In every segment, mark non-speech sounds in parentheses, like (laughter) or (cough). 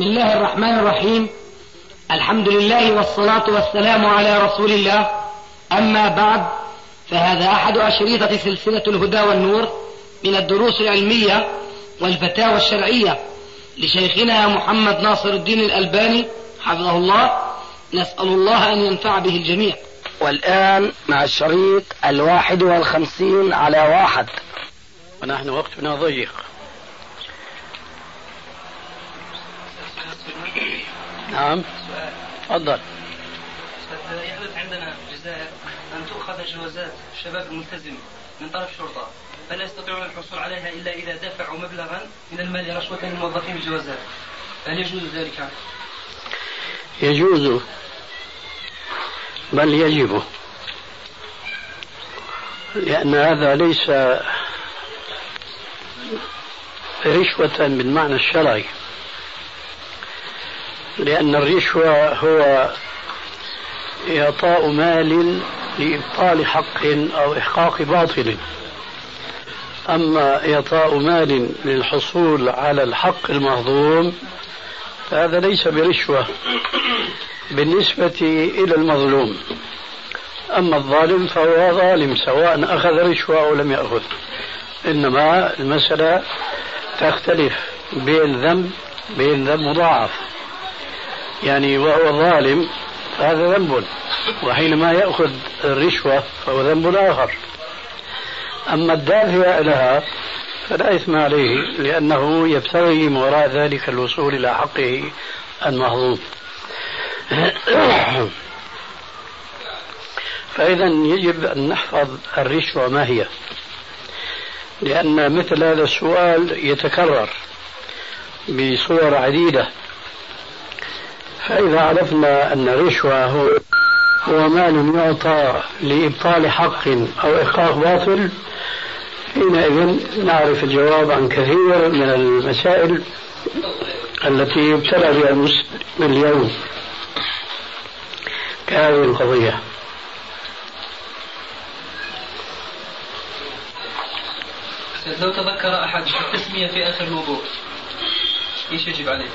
بسم الله الرحمن الرحيم. الحمد لله والصلاة والسلام على رسول الله. أما بعد فهذا أحد أشريطة سلسلة الهدى والنور من الدروس العلمية والفتاوى الشرعية لشيخنا محمد ناصر الدين الألباني حفظه الله. نسأل الله أن ينفع به الجميع. والآن مع الشريط الواحد والخمسين على واحد. ونحن وقتنا ضيق. نعم. تفضل. يحدث عندنا في الجزائر أن تؤخذ جوازات الشباب الملتزم من طرف الشرطة فلا يستطيعون الحصول عليها إلا إذا دفعوا مبلغا من المال رشوة للموظفين الجوازات. هل يجوز ذلك؟ يجوز. بل يجب. لأن هذا ليس رشوة بالمعنى الشرعي لأن الرشوة هو إعطاء مال لإبطال حق أو إحقاق باطل. أما إعطاء مال للحصول على الحق المهضوم فهذا ليس برشوة بالنسبة إلى المظلوم. أما الظالم فهو ظالم سواء أخذ رشوة أو لم يأخذ. إنما المسألة تختلف بين ذنب بين ذنب مضاعف. يعني وهو ظالم فهذا ذنب. وحينما يأخذ الرشوة فهو ذنب آخر. أما الدافع لها فلا إثم عليه لأنه يبتغي من وراء ذلك الوصول إلى حقه المهضوم (coughs) فإذا يجب أن نحفظ الرشوة ما هي؟ لأن مثل هذا السؤال يتكرر بصور عديدة. فإذا عرفنا أن الرشوة هو هو مال يعطى لإبطال حق أو إحقاق باطل حينئذ نعرف الجواب عن كثير من المسائل التي يبتلى بها المسلم اليوم. كهذه القضية. لو تذكر أحد التسمية في آخر الوضوء إيش يجب عليه؟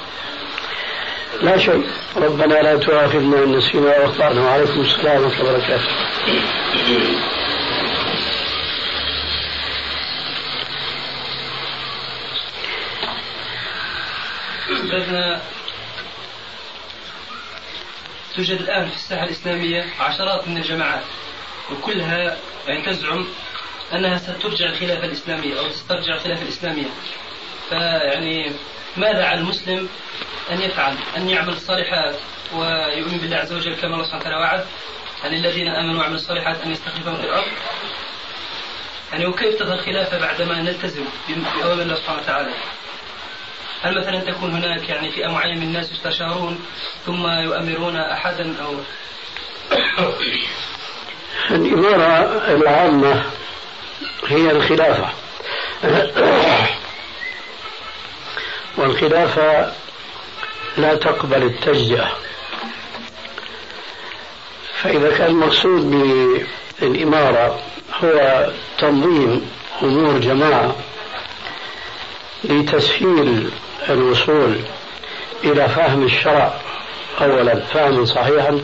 لا شيء. ربنا لا تؤاخذنا إن نسينا وأخطأنا. وعليكم السلام ورحمة الله وبركاته. توجد الآن في الساحة الإسلامية عشرات من الجماعات وكلها يعني تزعم أنها سترجع الخلافة الإسلامية أو تسترجع الخلافة الإسلامية. فيعني ماذا على المسلم أن يفعل أن يعمل الصالحات ويؤمن بالله عز وجل كما الله سبحانه وتعالى وعد؟ عن الذين آمنوا وعملوا الصالحات أن يستخلفهم في الأرض؟ يعني وكيف تظهر الخلافة بعدما نلتزم بأوامر الله سبحانه وتعالى؟ هل مثلا تكون هناك يعني فئة معينة من الناس يستشارون ثم يؤمرون أحدا أو الإمارة العامة هي الخلافة. (coughs) والخلافة لا تقبل التجزئة. فإذا كان المقصود بالإمارة هو تنظيم أمور جماعة لتسهيل الوصول إلى فهم الشرع أولا فهما صحيحا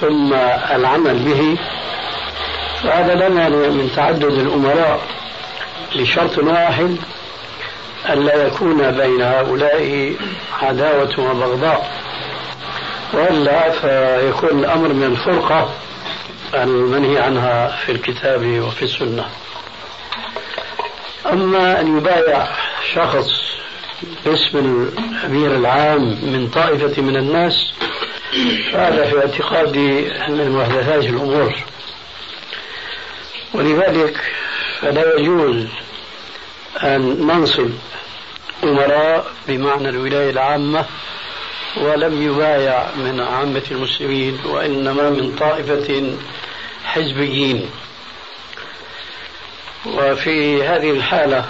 ثم العمل به. فهذا مانع من تعدد الأمراء لشرط واحد ألا يكون بين هؤلاء عداوة وبغضاء وإلا فيكون الأمر من الفرقة المنهي عنها في الكتاب وفي السنة. أما أن يبايع شخص باسم الأمير العام من طائفة من الناس فهذا في اعتقادي من محدثات الأمور. ولذلك فلا يجوز أن ننصب أمراء بمعنى الولاية العامة ولم يبايع من عامة المسلمين وإنما من طائفة حزبيين. وفي هذه الحالة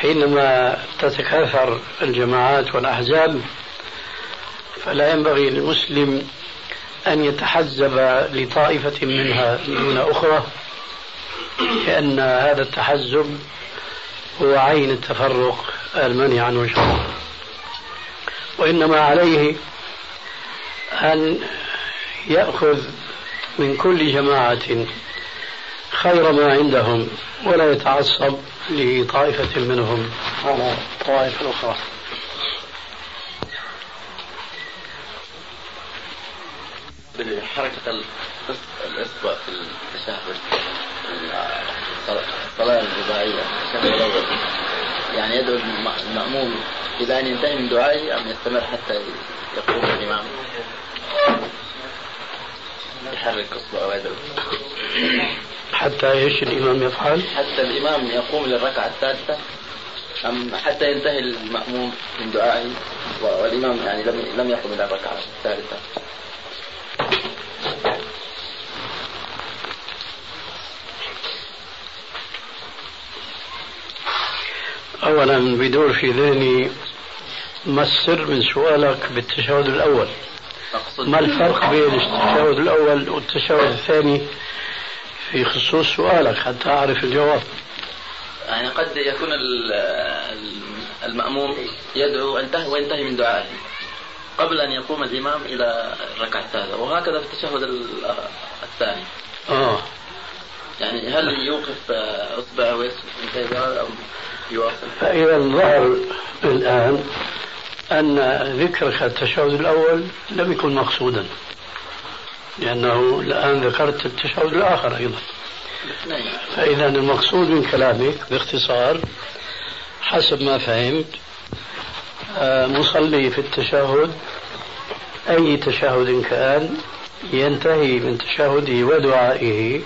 حينما تتكاثر الجماعات والأحزاب فلا ينبغي للمسلم أن يتحزب لطائفة منها دون أخرى لأن هذا التحزب هو عين التفرق. المنهي عنه شرعا وإنما عليه أن يأخذ من كل جماعة خير ما عندهم ولا يتعصب لطائفة منهم على طائفة أخرى. حركة الإصبع في التشهد الصلاة الرباعية. التشهد الأول يعني يدعو المأموم إلى أن ينتهي من دعائه أم يستمر حتى يقوم الإمام يحرك إصبعه ويدعو حتى إيش الإمام يفعل؟ حتى الإمام يقوم للركعة الثالثة أم حتى ينتهي المأموم من دعائه والإمام يعني لم لم يقم إلى الركعة الثالثة. اولا بدور في ذهني ما السر من سؤالك بالتشهد الأول؟ ما الفرق بين التشهد الأول والتشهد الثاني في خصوص سؤالك حتى أعرف الجواب يعني قد يكون المأموم يدعو انتهى وينتهي من دعائه قبل أن يقوم الإمام إلى الركعة الثالثة وهكذا في التشهد الثاني آه يعني هل يوقف إصبعه وينتهي أو؟ فإذا ظهر الآن أن ذكرك التشهد الأول لم يكن مقصودا لأنه الآن ذكرت التشهد الآخر أيضا. فإذا المقصود من كلامك باختصار حسب ما فهمت آه، مصلي في التشهد أي تشهد كان ينتهي من تشهده ودعائه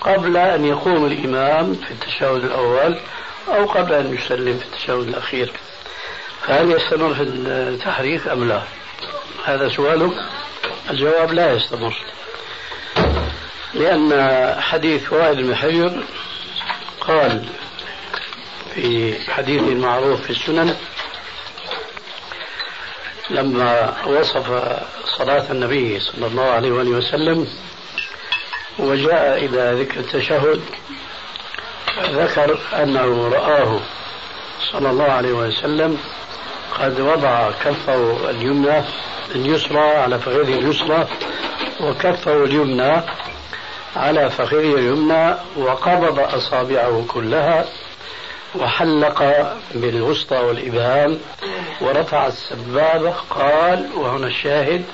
قبل أن يقوم الإمام في التشهد الأول أو قبل أن يسلم في التشهد الأخير فهل يستمر في التحريك أم لا؟ هذا سؤالك؟ الجواب لا يستمر لأن حديث وائل بن حجر قال في حديث معروف في السنن لما وصف صلاة النبي صلى الله عليه وآله وسلم وجاء إلى ذكر التشهد ذكر أنه رآه صلى الله عليه وسلم قد وضع كفه اليمنى اليسرى على فخذه اليسرى وكفه اليمنى على فخذه اليمنى وقبض أصابعه كلها وحلق بالوسطى والإبهام ورفع السبابة قال وهنا الشاهد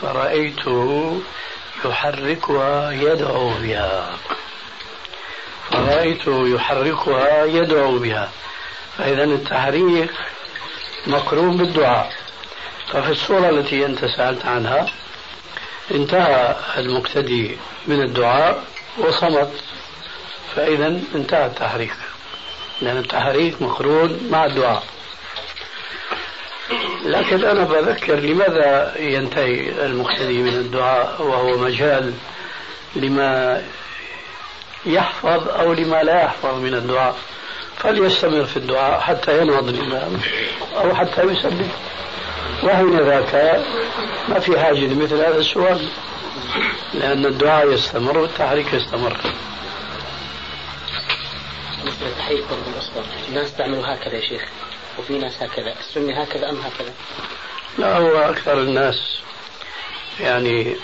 فرأيته يحركها يدعو بها فرأيته يحركها يدعو بها. فإذا التحريك مقرون بالدعاء. ففي الصورة التي أنت سألت عنها انتهى المقتدي من الدعاء وصمت. فإذا انتهى التحريك. لأن التحريك مقرون مع الدعاء. لكن أنا بذكر لماذا ينتهي المقتدي من الدعاء وهو مجال لما يحفظ أو لما لا يحفظ من الدعاء. فليستمر في الدعاء حتى ينهض الإمام أو حتى يسلم وحين ذاك ما في حاجة لمثل هذا السؤال لأن الدعاء يستمر والتحريك يستمر. مثل ضرب الأصبع الناس تعمل هكذا يا شيخ وفي ناس هكذا. السنة هكذا أم هكذا؟ لا هو أكثر الناس يعني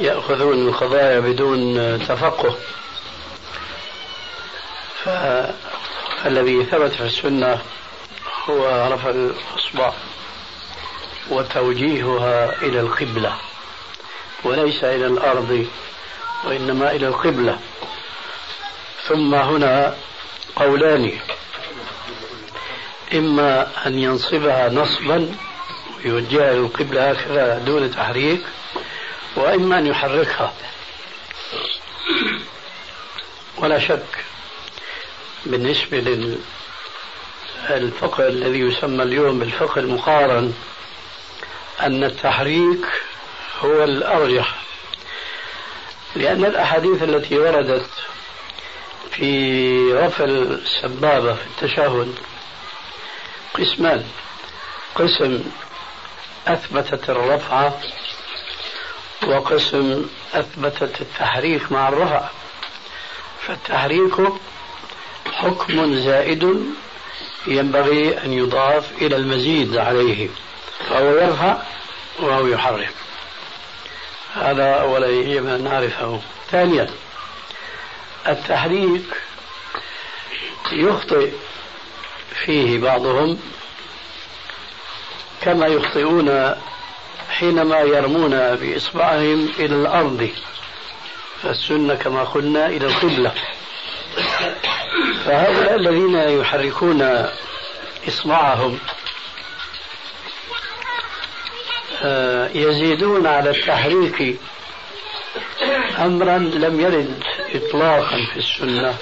يأخذون القضايا بدون تفقه. فالذي ثبت في السنة هو رفع الأصبع وتوجيهها إلى القبلة وليس إلى الأرض وإنما إلى القبلة. ثم هنا قولان إما أن ينصبها نصبا ويوجهها إلى القبلة هكذا دون تحريك وإما أن يحركها. ولا شك بالنسبة للفقه الذي يسمى اليوم بالفقه المقارن أن التحريك هو الأرجح. لأن الأحاديث التي وردت في رفع السبابة في التشهد قسمان. قسم أثبتت الرفع وقسم أثبتت التحريك مع الرفع. فالتحريك حكم زائد ينبغي أن يضاف إلى المزيد عليه فهو يرفع وهو يحرك. هذا أولا يجب أن نعرفه. ثانيا التحريك يخطئ فيه بعضهم كما يخطئون حينما يرمون بإصبعهم إلى الأرض. فالسنة كما قلنا إلى القبلة. فهؤلاء الذين يحركون إصبعهم آه، يزيدون على التحريك أمرا لم يرد إطلاقا في السنة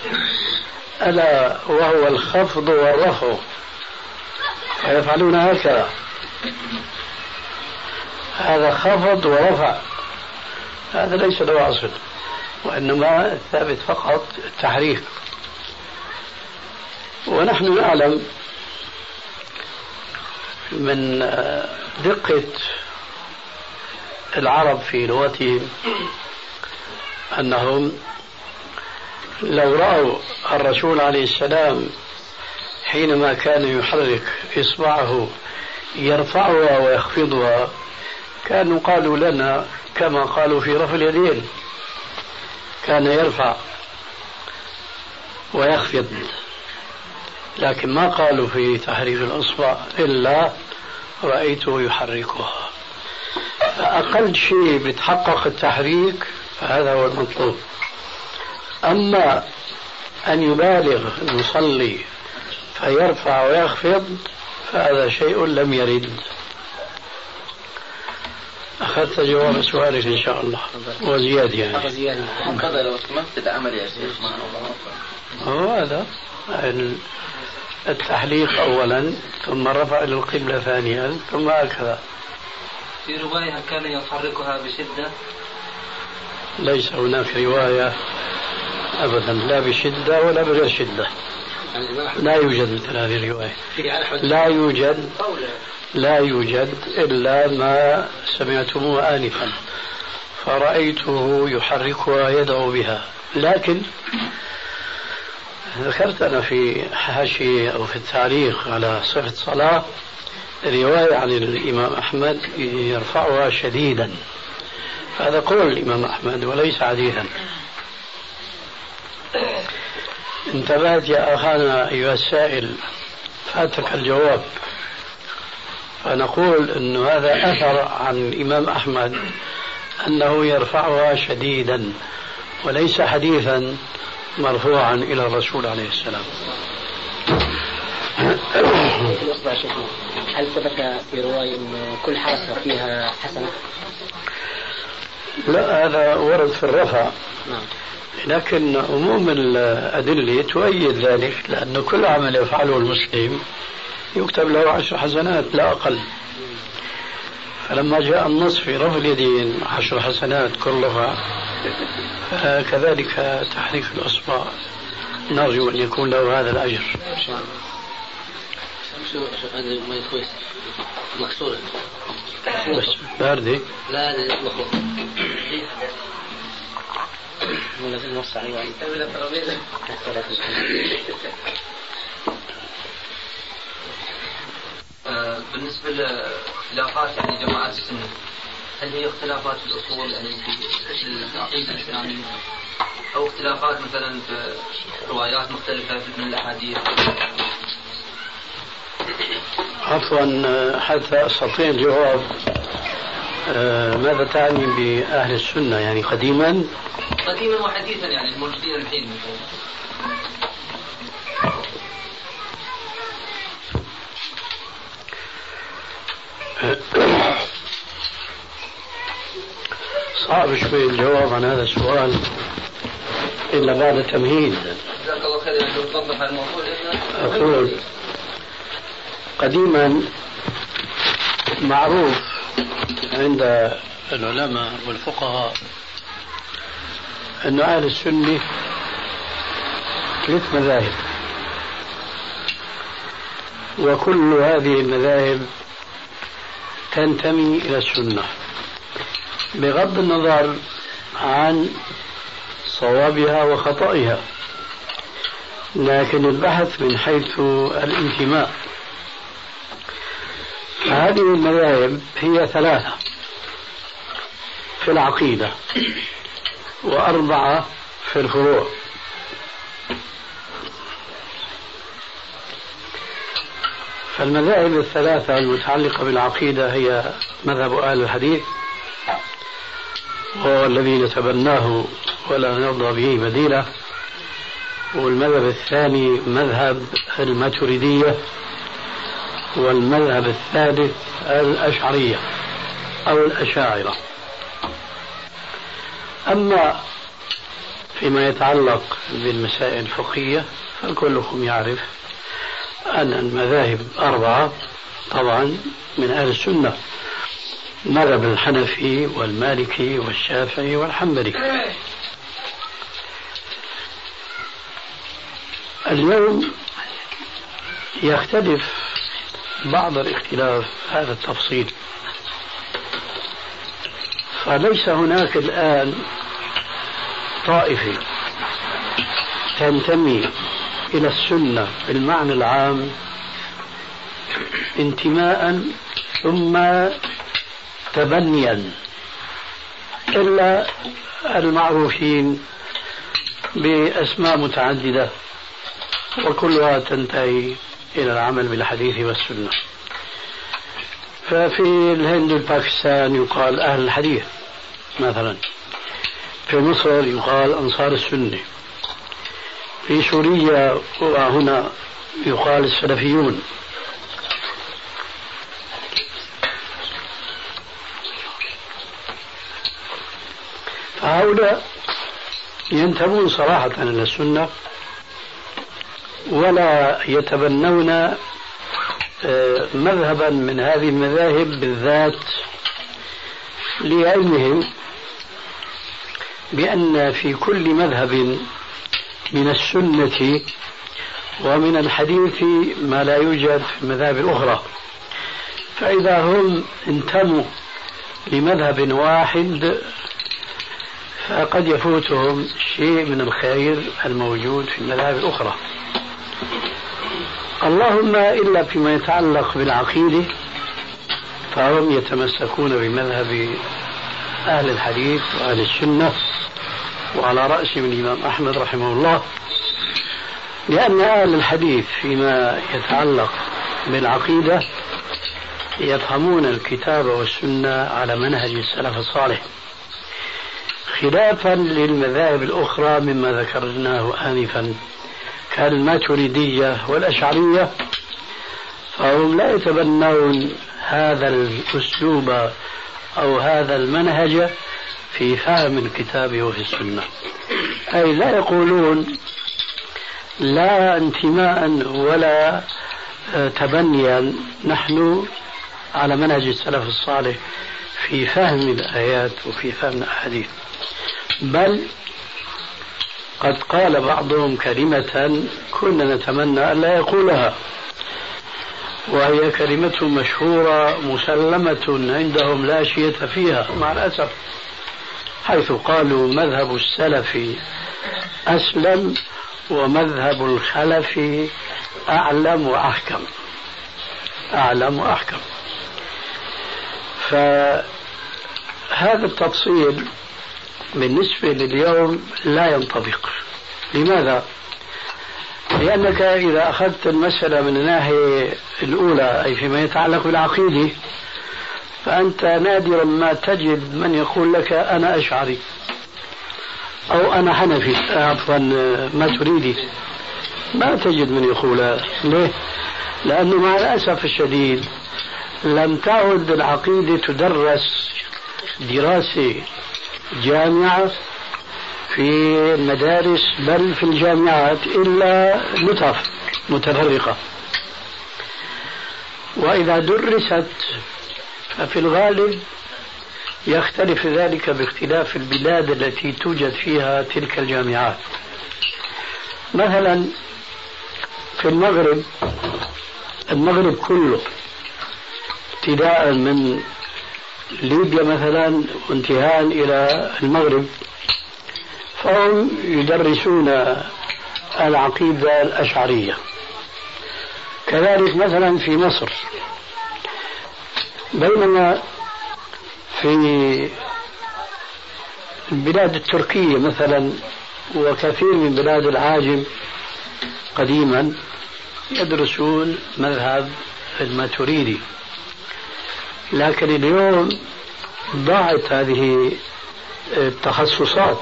ألا وهو الخفض والرفع فيفعلون هكذا. هذا خفض ورفع هذا ليس له أصل وإنما الثابت فقط التحريك. ونحن نعلم من دقة العرب في لغتهم أنهم لو رأوا الرسول عليه السلام حينما كان يحرك إصبعه يرفعها ويخفضها كانوا قالوا لنا كما قالوا في رفع اليدين كان يرفع ويخفض. لكن ما قالوا في تحريك الأصبع إلا رأيته يحركها. فأقل شيء بيتحقق التحريك فهذا هو المطلوب. أما أن يبالغ المصلي فيرفع ويخفض فهذا شيء لم يرد. أخذت جواب سؤالك إن شاء الله. وزيادة يعني. هكذا لو تمثل عمل يا شيخ. هو هذا. التحليق أولا ثم رفع إلى القبلة ثانيا ثم هكذا. في رواية كان يحركها بشدة؟ ليس هناك رواية أبدا لا بشدة ولا بغير شدة. لا يوجد مثل هذه الرواية. لا يوجد لا يوجد إلا ما سمعتموه آنفا. فرأيته يحركها يدعو بها. لكن ذكرت أنا في حاشية أو في التعليق على صفة الصلاة رواية عن الإمام أحمد يرفعها شديدا. هذا قول الإمام أحمد وليس حديثا انتبهت يا أخانا أيها السائل فاتك الجواب. فنقول أن هذا أثر عن الإمام أحمد أنه يرفعها شديدا وليس حديثا. مرفوعا إلى الرسول عليه السلام. هل ثبت في رواية أن كل حركة فيها حسنة؟ لا هذا ورد في الرفع. نعم. لكن عموم الأدلة تؤيد ذلك لأن كل عمل يفعله المسلم يكتب له عشر حسنات لا أقل. فلما جاء النص في رفع اليدين عشر حسنات كلها كذلك تحريك الأصبع نرجو أن يكون له هذا الأجر. مكسورة بس باردة لا بالنسبة لاختلافات يعني جماعات السنة هل هي اختلافات في الأصول يعني في العقيدة الإسلامية أو اختلافات مثلا في روايات مختلفة من الأحاديث؟ عفوا حتى أستطيع الجواب. آه، ماذا تعني بأهل السنة؟ يعني قديما؟ قديما وحديثا يعني الموجودين الحين صعب شوي الجواب عن هذا السؤال إلا بعد تمهيد جزاك الله خير توضح الموضوع أقول قديما معروف عند العلماء والفقهاء أن أهل السنة ثلاث مذاهب. وكل هذه المذاهب تنتمي إلى السنة. بغض النظر عن صوابها وخطئها لكن البحث من حيث الانتماء. هذه المذاهب هي ثلاثة في العقيدة وأربعة في الفروع. فالمذاهب الثلاثة المتعلقة بالعقيدة هي مذهب أهل الحديث وهو الذي نتبناه ولا نرضى به بديله والمذهب الثاني مذهب الماتريدية والمذهب الثالث الأشعرية أو الأشاعرة. أما فيما يتعلق بالمسائل الفقهية فكلكم يعرف أن المذاهب أربعة طبعا من أهل السنة. مذهب الحنفي والمالكي والشافعي والحنبلي. اليوم يختلف بعض الاختلاف هذا التفصيل. فليس هناك الآن طائفة تنتمي إلى السنة بالمعنى العام انتماء ثم تبنيا إلا المعروفين بأسماء متعددة وكلها تنتهي إلى العمل بالحديث والسنة. ففي الهند والباكستان يقال أهل الحديث مثلا. في مصر يقال أنصار السنة. في سوريا وهنا يقال السلفيون. فهؤلاء ينتمون صراحة إلى السنة ولا يتبنون آه، مذهبا من هذه المذاهب بالذات لعلمهم بأن في كل مذهب من السنة ومن الحديث ما لا يوجد في المذاهب الأخرى فإذا هم انتموا لمذهب واحد فقد يفوتهم شيء من الخير الموجود في المذاهب الأخرى. اللهم إلا فيما يتعلق بالعقيدة فهم يتمسكون بمذهب أهل الحديث وأهل السنة وعلى رأسهم الإمام أحمد رحمه الله لأن أهل الحديث فيما يتعلق بالعقيدة يفهمون الكتاب والسنة على منهج السلف الصالح. خلافا للمذاهب الأخرى مما ذكرناه آنفا كالماتريدية والأشعرية. فهم لا يتبنون هذا الأسلوب أو هذا المنهج في فهم الكتاب وفي السنة. أي لا يقولون لا انتماء ولا تبنيا نحن على منهج السلف الصالح في فهم الآيات وفي فهم الأحاديث. بل قد قال بعضهم كلمة كنا نتمنى أن لا يقولها وهي كلمة مشهورة مسلمة عندهم لا شية فيها مع الأسف حيث قالوا مذهب السلف أسلم ومذهب الخلف أعلم وأحكم أعلم وأحكم. فهذا التفصيل بالنسبة لليوم لا ينطبق لماذا؟ لأنك إذا أخذت المسألة من الناحية الأولى أي فيما يتعلق بالعقيدة فأنت نادرا ما تجد من يقول لك أنا أشعري أو أنا حنفي عفوا ما تريدي ما تجد من يقول ليه؟ لأنه مع الأسف الشديد لم تعد العقيدة تدرس دراسة جامعة في المدارس بل في الجامعات إلا لطف متفرقة. وإذا درست ففي الغالب يختلف ذلك باختلاف البلاد التي توجد فيها تلك الجامعات. مثلا في المغرب المغرب كله ابتداء من ليبيا مثلا وانتهاء إلى المغرب فهم يدرسون العقيدة الأشعرية. كذلك مثلا في مصر بينما في البلاد التركية مثلا وكثير من بلاد العاجم قديما يدرسون مذهب الماتريدي لكن اليوم ضاعت هذه التخصصات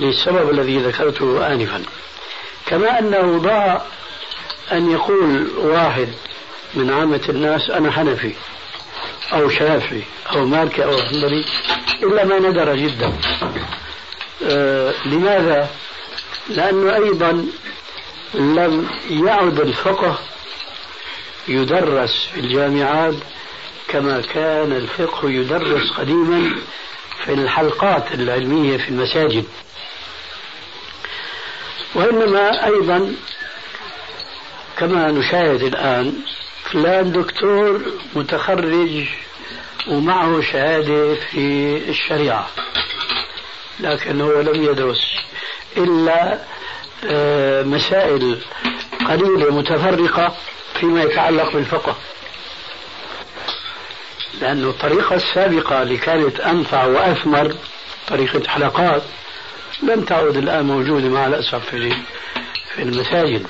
للسبب الذي ذكرته آنفا كما أنه ضاع أن يقول واحد من عامة الناس أنا حنفي أو شافعي أو مالكي أو حنبلي إلا ما ندر جدا آه لماذا؟ لأنه أيضا لم يعد الفقه يدرس في الجامعات كما كان الفقه يدرس قديما في الحلقات العلمية في المساجد. وإنما أيضا كما نشاهد الآن فلان دكتور متخرج ومعه شهادة في الشريعة لكنه لم يدرس إلا آه، مسائل قليلة متفرقة فيما يتعلق بالفقه. لأن الطريقة السابقة اللي كانت أنفع وأثمر طريقة حلقات لم تعد الآن موجودة مع الأسف في في المساجد.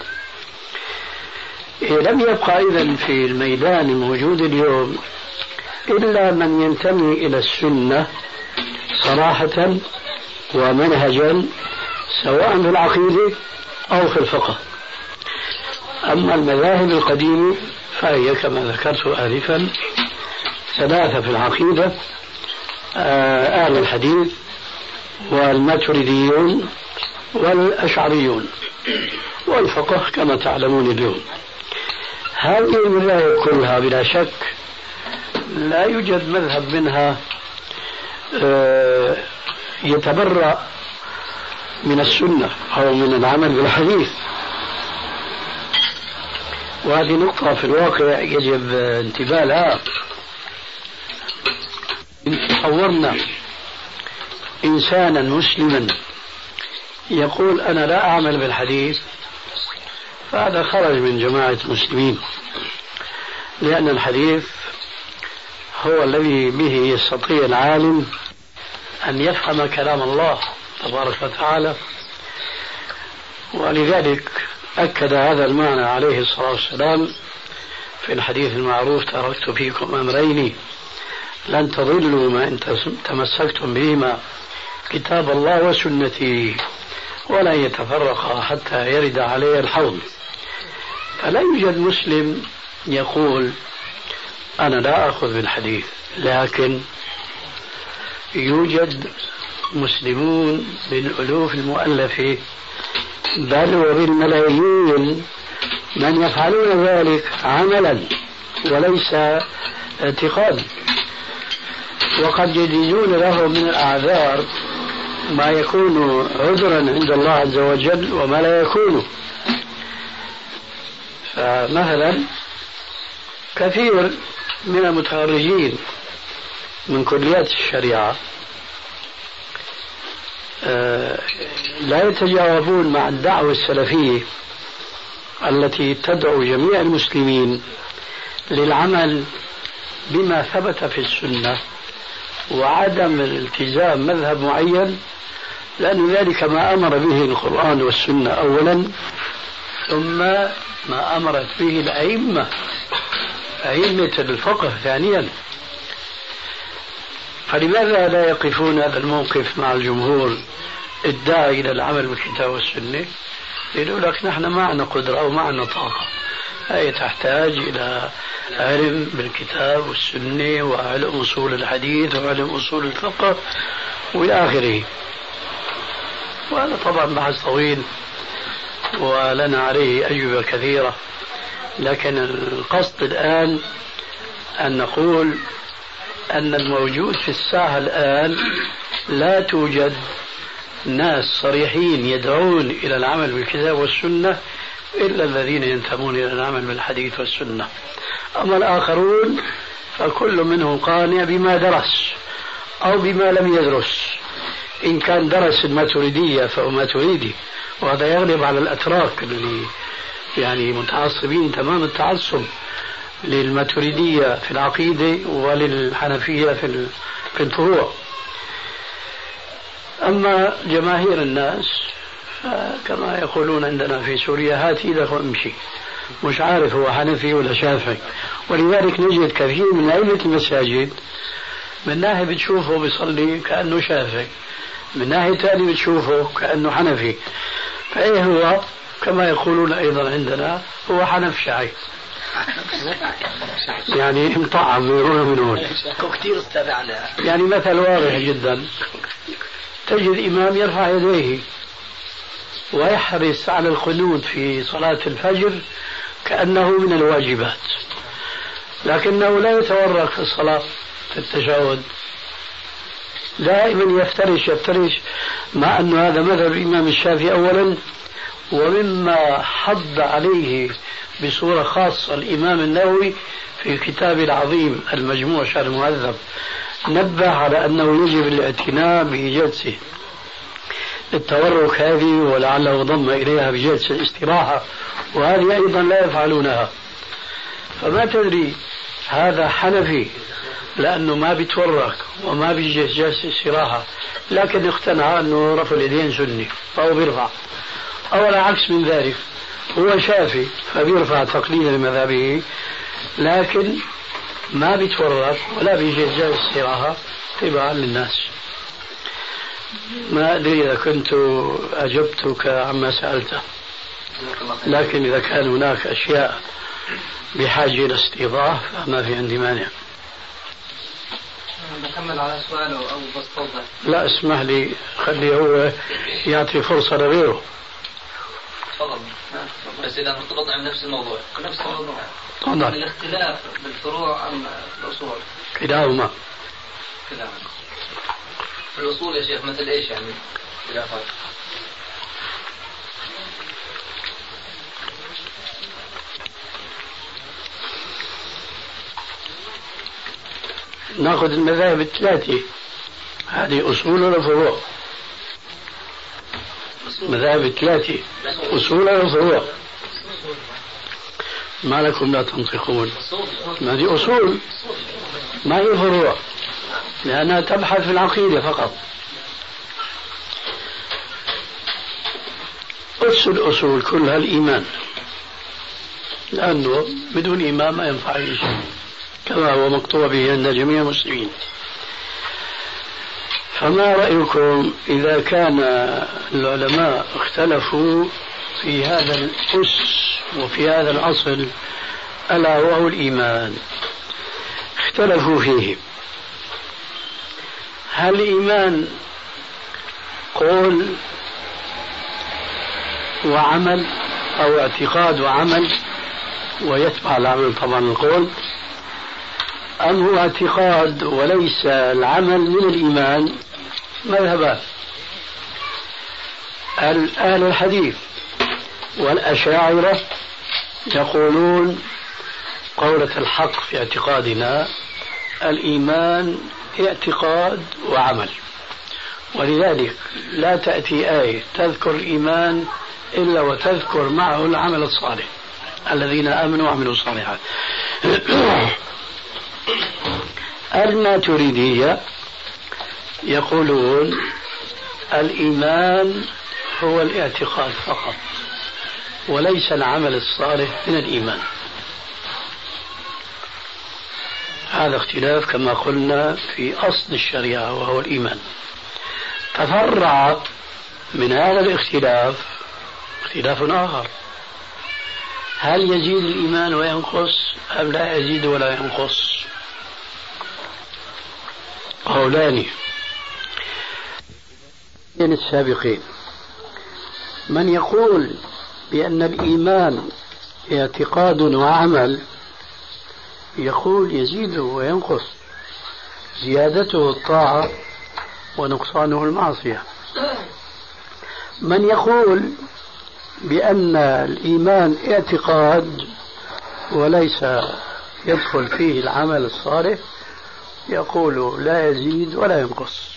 إيه لم يبقى إذا في الميدان الموجود اليوم إلا من ينتمي إلى السنة صراحة ومنهجا سواء في العقيدة أو في الفقه. أما المذاهب القديمة فهي كما ذكرت آنفا ثلاثة في العقيدة أهل الحديث والماتريديون والأشعريون والفقه كما تعلمون اليوم. هذه المذاهب كلها بلا شك لا يوجد مذهب منها آه، يتبرأ من السنة أو من العمل بالحديث. وهذه نقطة في الواقع يجب انتباه لها تصورنا إنسانا مسلما يقول أنا لا أعمل بالحديث فهذا خرج من جماعة المسلمين لأن الحديث هو الذي به يستطيع العالم أن يفهم كلام الله تبارك وتعالى ولذلك أكد هذا المعنى عليه الصلاة والسلام في الحديث المعروف تركت فيكم أمرين لن تضلوا ما إن تمسكتم بهما. كتاب الله وسنتي. ولن يتفرقا حتى يرد علي الحوض. فلا يوجد مسلم يقول أنا لا أخذ بالحديث لكن يوجد مسلمون بالألوف المؤلفة بل وبالملايين من يفعلون ذلك عملا وليس اعتقادا. وقد يجدون له من الأعذار ما يكون عذرا عند الله عز وجل وما لا يكون. فمثلا كثير من المتخرجين من كليات الشريعة آه، لا يتجاوبون مع الدعوة السلفية التي تدعو جميع المسلمين للعمل بما ثبت في السنة. وعدم الالتزام مذهب معين لأن ذلك ما أمر به القرآن والسنة أولا ثم ما أمرت به الأئمة أئمة الفقه ثانيا. فلماذا لا يقفون هذا الموقف مع الجمهور الداعي إلى العمل بالكتاب والسنة؟ يقولوا لك نحن ما عندنا قدرة أو ما عندنا طاقة. هي تحتاج إلى علم بالكتاب والسنة وعلم أصول الحديث وعلم أصول الفقه وإلى آخره. وهذا طبعا بحث طويل ولنا عليه أجوبة كثيرة لكن القصد الآن أن نقول أن الموجود في الساحة الآن لا توجد ناس صريحين يدعون إلى العمل بالكتاب والسنة إلا الذين ينتمون إلى العمل بالحديث والسنة. أما الآخرون فكل منهم قانع بما درس أو بما لم يدرس. إن كان درس الماتريدية فهو ماتريدي وهذا يغلب على الأتراك اللي يعني متعصبين تمام التعصب للماتريدية في العقيدة وللحنفية في في الفروع. أما جماهير الناس كما يقولون عندنا في سوريا هات إيدك وامشي مش عارف هو حنفي ولا شافعي. ولذلك نجد كثير من أئمة المساجد من ناحية بتشوفه بيصلي كأنه شافعي من ناحية ثانية بتشوفه كأنه حنفي. فإيه هو؟ كما يقولون أيضا عندنا هو حنف شعي يعني مطعم من من هون. كثير على يعني مثل واضح جدا. تجد إمام يرفع يديه. ويحرص على القنوت في صلاة الفجر كأنه من الواجبات لكنه لا يتورق في الصلاة في التشهد. دائما يفترش يفترش مع أن هذا مذهب الإمام الشافعي أولا ومما حض عليه بصورة خاصة الإمام النووي في كتابه العظيم المجموع شرح المهذب نبه على أنه يجب الاعتناء بجلسة. التورك هذه ولعله ضم إليها بجلسة الاستراحة وهذه أيضا لا يفعلونها. فما تدري هذا حنفي لأنه ما بيتورك وما بيجلس جلسة استراحة لكن اقتنع أنه رفع اليدين سني فهو بيرفع. أو العكس من ذلك هو شافي فبيرفع تقليدا لمذهبه لكن ما بيتورط ولا بيجلس جلسة استراحة تبعا للناس. ما أدري إذا كنت أجبتك عما سألته. لكن إذا كان هناك أشياء بحاجة إلى استيضاح فما في عندي مانع. بكمل على سؤاله أو بس توضح لا اسمح لي خليه هو يعطي فرصة لغيره. تفضل. بس إذا مرتبط بنفس الموضوع. نفس الموضوع. تفضل. الاختلاف بالفروع أم الأصول؟ كلاهما. كلاهما. في الأصول يا شيخ مثل إيش يعني؟ خلافات نأخذ المذاهب الثلاثة. هذه أصول ولا فروع؟ مذاهب الثلاثة. أصول ولا فروع؟ ما لكم لا تنطقون. ما هذه أصول؟ ما هي فروع؟ لأنها تبحث في العقيدة فقط. أس الأصول كلها الإيمان. لأنه بدون إيمان ما ينفع شيء. كما هو مكتوب به عند جميع المسلمين. فما رأيكم إذا كان العلماء اختلفوا في هذا الأس وفي هذا الأصل ألا وهو الإيمان؟ اختلفوا فيه. هل الإيمان. قول وعمل أو اعتقاد وعمل ويتبع العمل طبعا القول. أم هو اعتقاد وليس العمل من الإيمان مذهبان. أهل الحديث والأشاعرة يقولون قولة الحق في اعتقادنا الإيمان اعتقاد وعمل. ولذلك لا تأتي آية تذكر الإيمان إلا وتذكر معه العمل الصالح. الذين آمنوا وعملوا الصالحات. (clears throat) الماتريدية يقولون الإيمان هو الاعتقاد فقط وليس العمل الصالح من الإيمان. هذا اختلاف كما قلنا في أصل الشريعة وهو الإيمان. تفرع من هذا الاختلاف اختلاف آخر. هل يزيد الإيمان وينقص أم لا يزيد ولا ينقص؟ قولان. من السابقين. من يقول بأن الإيمان اعتقاد وعمل يقول يزيد وينقص زيادته الطاعة ونقصانه المعصية. من يقول بأن الإيمان اعتقاد وليس يدخل فيه العمل الصالح يقول لا يزيد ولا ينقص.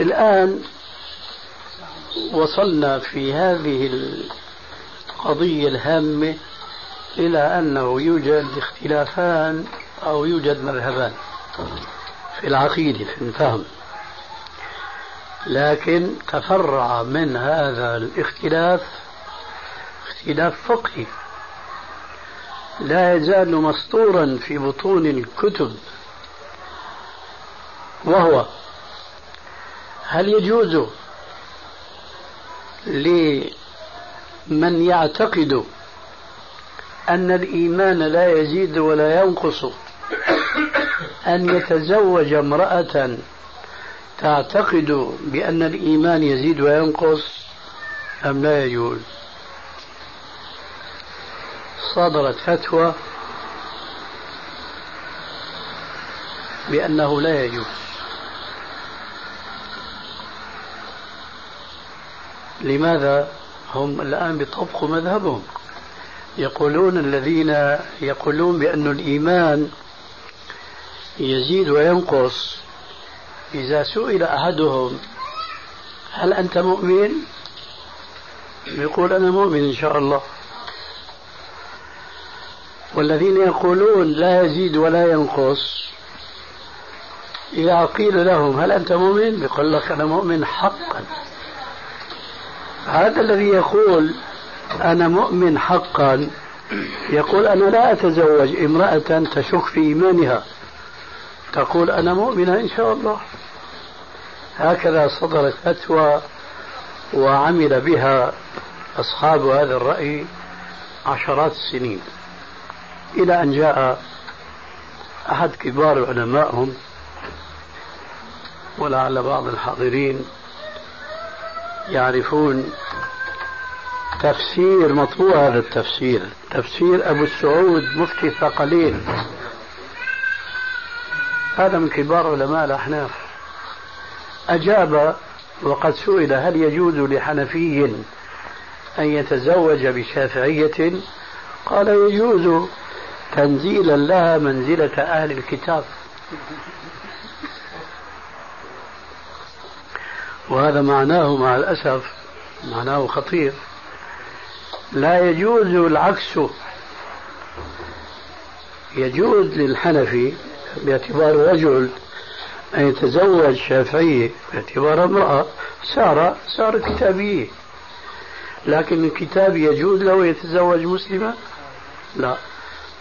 الآن وصلنا في هذه القضية الهامة إلى أنه يوجد اختلافان أو يوجد مذهبان في العقيدة في الفهم. لكن تفرع من هذا الاختلاف اختلاف فقهي. لا يزال مسطورا في بطون الكتب. وهو هل يجوز لمن يعتقد أن الإيمان لا يزيد ولا ينقص أن يتزوج امرأة تعتقد بأن الإيمان يزيد وينقص أم لا يجوز؟ صدرت فتوى بأنه لا يجوز. لماذا هم الآن بيطبقوا مذهبهم يقولون الذين يقولون بأن الإيمان يزيد وينقص إذا سئل أحدهم هل أنت مؤمن؟ يقول أنا مؤمن إن شاء الله والذين يقولون لا يزيد ولا ينقص إذا قيل لهم هل أنت مؤمن؟ يقول لك أنا مؤمن حقا هذا الذي يقول أنا مؤمن حقا يقول أنا لا أتزوج امرأة تشك في إيمانها. تقول أنا مؤمنة إن شاء الله. هكذا صدرت فتوى وعمل بها أصحاب هذا الرأي عشرات السنين إلى أن جاء أحد كبار علمائهم ولعل بعض الحاضرين يعرفون تفسير مطبوع هذا التفسير. تفسير أبو السعود مفتي الثقلين. هذا من كبار علماء الأحناف. أجاب وقد سئل هل يجوز لحنفي أن يتزوج بشافعية؟ قال يجوز تنزيلا لها منزلة أهل الكتاب. وهذا معناه مع الأسف معناه خطير. لا يجوز العكس. يجوز للحنفي باعتبار رجل أن يتزوج شافعية باعتبار امرأة صار صار كتابية. لكن الكتاب يجوز له يتزوج مسلمة لا.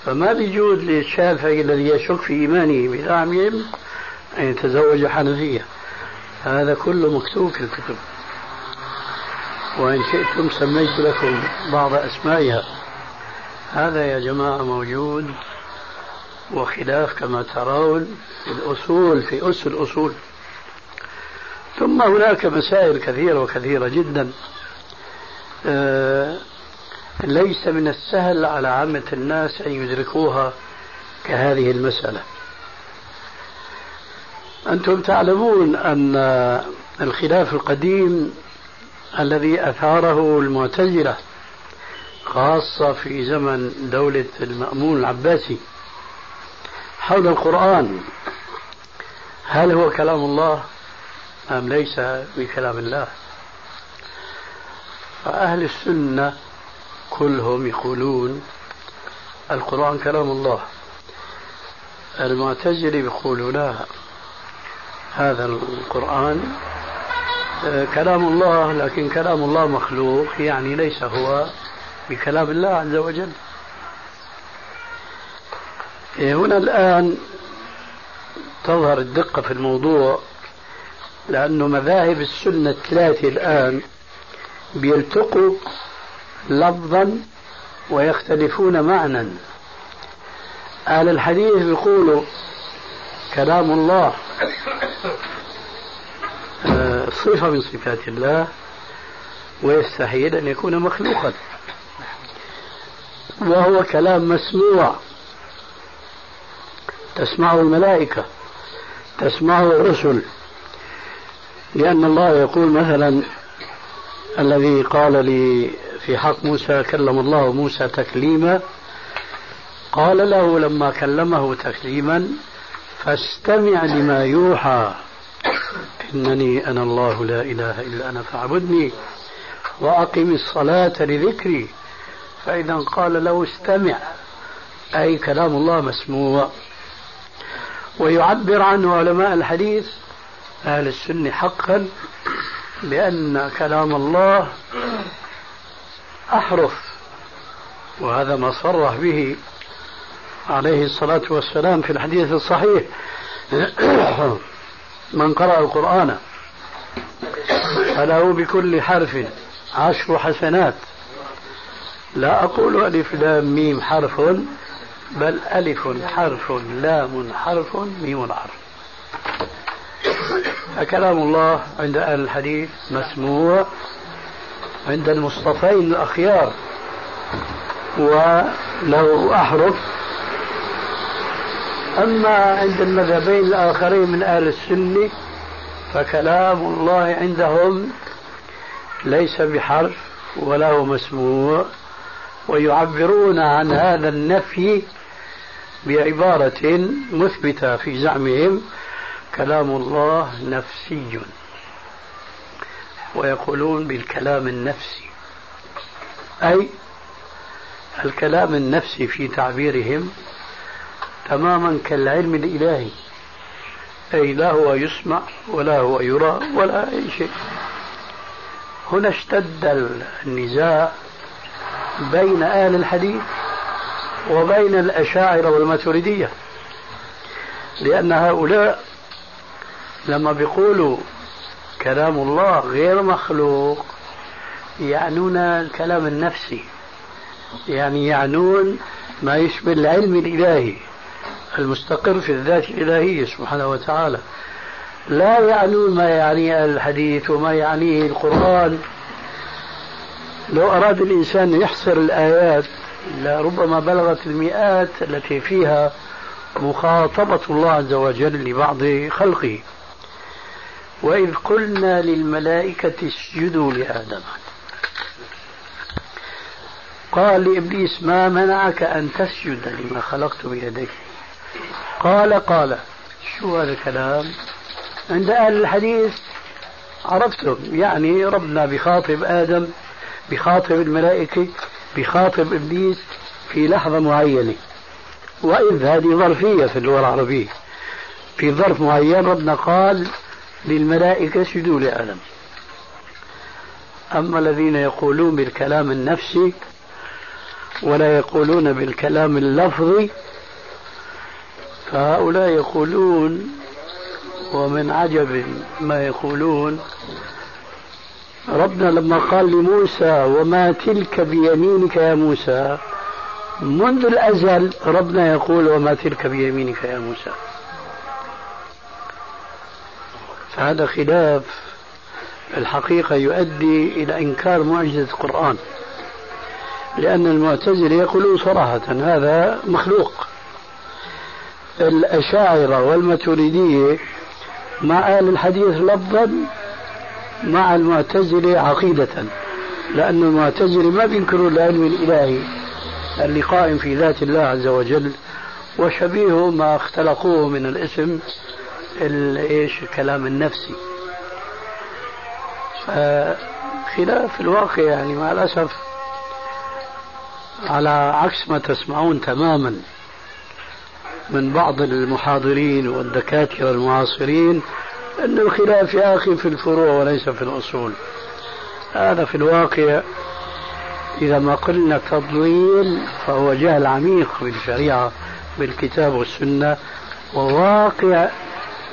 فما بيجوز للشافعي الذي يشك في إيمانه بزعمهم أن يتزوج حنفية؟ هذا كله مكتوب في الكتب. وإن شئتم سميت لكم بعض أسمائها. هذا يا جماعة موجود وخلاف كما ترون في الأصول في أس الأصول. ثم هناك مسائل كثيرة وكثيرة جدا. آه ليس من السهل على عامة الناس أن يدركوها كهذه المسألة. أنتم تعلمون أن الخلاف القديم الذي أثاره المعتزلة خاصة في زمن دولة المأمون العباسي حول القرآن. هل هو كلام الله أم ليس بكلام الله؟ فأهل السنة كلهم يقولون القرآن كلام الله. المعتزلة يقولون لا هذا القرآن آه، كلام الله لكن كلام الله مخلوق يعني ليس هو بكلام الله عز وجل. إيه، هنا الآن تظهر الدقة في الموضوع لأنه مذاهب السنة الثلاثة الآن بيلتقوا لفظا ويختلفون معنى أهل الحديث بيقولوا كلام الله. (coughs) آه، صفة من صفات الله ويستحيل أن يكون مخلوقا. وهو كلام مسموع. تسمعه الملائكة تسمعه الرسل. لأن الله يقول مثلا الذي قال لي في حق موسى كلم الله موسى تكليما. قال له لما كلمه تكليما فاستمع لما يوحى. إنني أنا الله لا إله إلا أنا فاعبدني وأقم الصلاة لذكري. فإذا قال له استمع أي كلام الله مسموع. ويعبر عنه علماء الحديث أهل السنة حقا بأن كلام الله أحرف وهذا ما صرح به عليه الصلاة والسلام في الحديث الصحيح. (clears throat) من قرأ القرآن فله بكل حرف عشر حسنات. لا أقول ألف لام ميم حرف بل ألف حرف لام حرف ميم حرف. فكلام الله عند أهل الحديث مسموع عند المصطفين الأخيار وله أحرف أما عند المذهبين الآخرين من أهل السنة فكلام الله عندهم ليس بحرف ولا هو مسموع ويعبرون عن هذا النفي بعبارة مثبتة في زعمهم كلام الله نفسي. ويقولون بالكلام النفسي أي الكلام النفسي في تعبيرهم تماما كالعلم الإلهي. أي لا هو يسمع ولا هو يرى ولا أي شيء. هنا اشتد النزاع بين أهل الحديث وبين الأشاعرة والماتريدية. لأن هؤلاء لما بيقولوا كلام الله غير مخلوق يعنون الكلام النفسي. يعني يعنون ما يشبه العلم الإلهي. المستقر في الذات الإلهية سبحانه وتعالى. لا يعنون ما يعنيه الحديث وما يعنيه القرآن. لو أراد الإنسان أن يحصر الآيات لربما بلغت المئات التي فيها مخاطبة الله عز وجل لبعض خلقه. وإذ قلنا للملائكة اسجدوا لآدم. قال لإبليس ما منعك أن تسجد لما خلقت بيديك؟ قال قال شو هذا الكلام؟ عند أهل الحديث عرفتم يعني ربنا بخاطب آدم بخاطب الملائكة بخاطب إبليس في لحظة معينة. وإذ هذه ظرفية في اللغة العربية. في ظرف معين ربنا قال للملائكة اسجدوا لآدم. أما الذين يقولون بالكلام النفسي ولا يقولون بالكلام اللفظي فهؤلاء يقولون ومن عجب ما يقولون. ربنا لما قال لموسى وما تلك بيمينك يا موسى منذ الأزل ربنا يقول وما تلك بيمينك يا موسى. فهذا خلاف الحقيقة يؤدي إلى إنكار معجزة القرآن لأن المعتزلة يقولون صراحة هذا مخلوق. الأشاعرة والماتريدية مع أهل الحديث لفظا مع المعتزلة عقيدة لأن المعتزلة ما بينكروا العلم الإلهي اللي قائم في ذات الله عز وجل وشبيهه ما اختلقوه من الاسم إيش؟ الكلام النفسي. فخلاف الواقع يعني مع الأسف على عكس ما تسمعون تماما. من بعض المحاضرين والدكاترة المعاصرين أن الخلاف يا أخي في الفروع وليس في الأصول. هذا في الواقع إذا ما قلنا تضليل فهو جهل عميق بالشريعة بالكتاب والسنة وواقع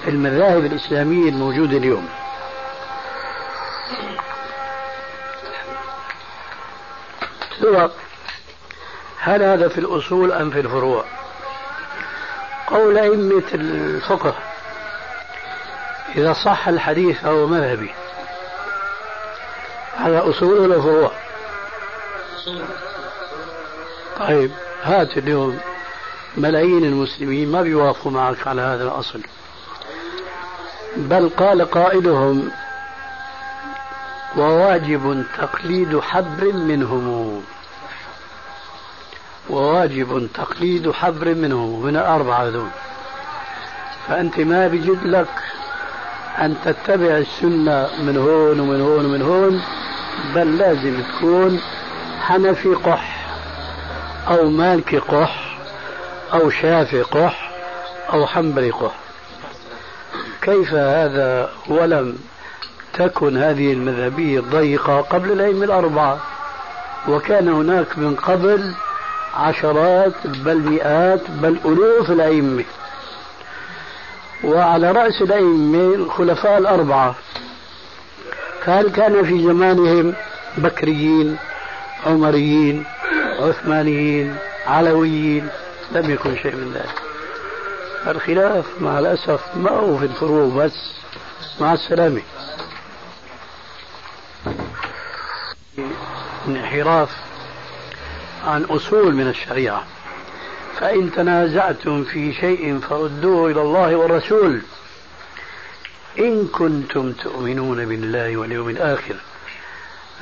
المذاهب الإسلامية الموجودة اليوم. سواء هل هذا في الأصول أم في الفروع؟ قول أئمة الفقه. إذا صح الحديث فهو مذهبي. هذا أصول ولا فروع؟ طيب هات اليوم ملايين المسلمين ما بيوافقوا معك على هذا الأصل. بل قال قائلهم وواجب تقليد حبر منهم وواجب تقليد حبر منهم من الأربعة ذول فأنت ما بجد لك أن تتبع السنة من هون ومن هون ومن هون بل لازم تكون حنفي قح أو مالكي قح أو شافي قح أو حنبلي قح. كيف هذا ولم تكن هذه المذهبية الضيقة قبل الأئمة الأربعة؟ وكان هناك من قبل عشرات بل مئات بل ألوف الأئمة. وعلى رأس الأئمة الخلفاء الأربعة. هل كان في زمانهم بكريين عمريين عثمانيين علويين؟ لم يكن شيء من ذلك. الخلاف مع الأسف ما هو في الفروع بس مع السلامة. انحراف. عن أصول من الشريعة. فإن تنازعتم في شيء فردوه إلى الله والرسول. إن كنتم تؤمنون بالله واليوم الآخر.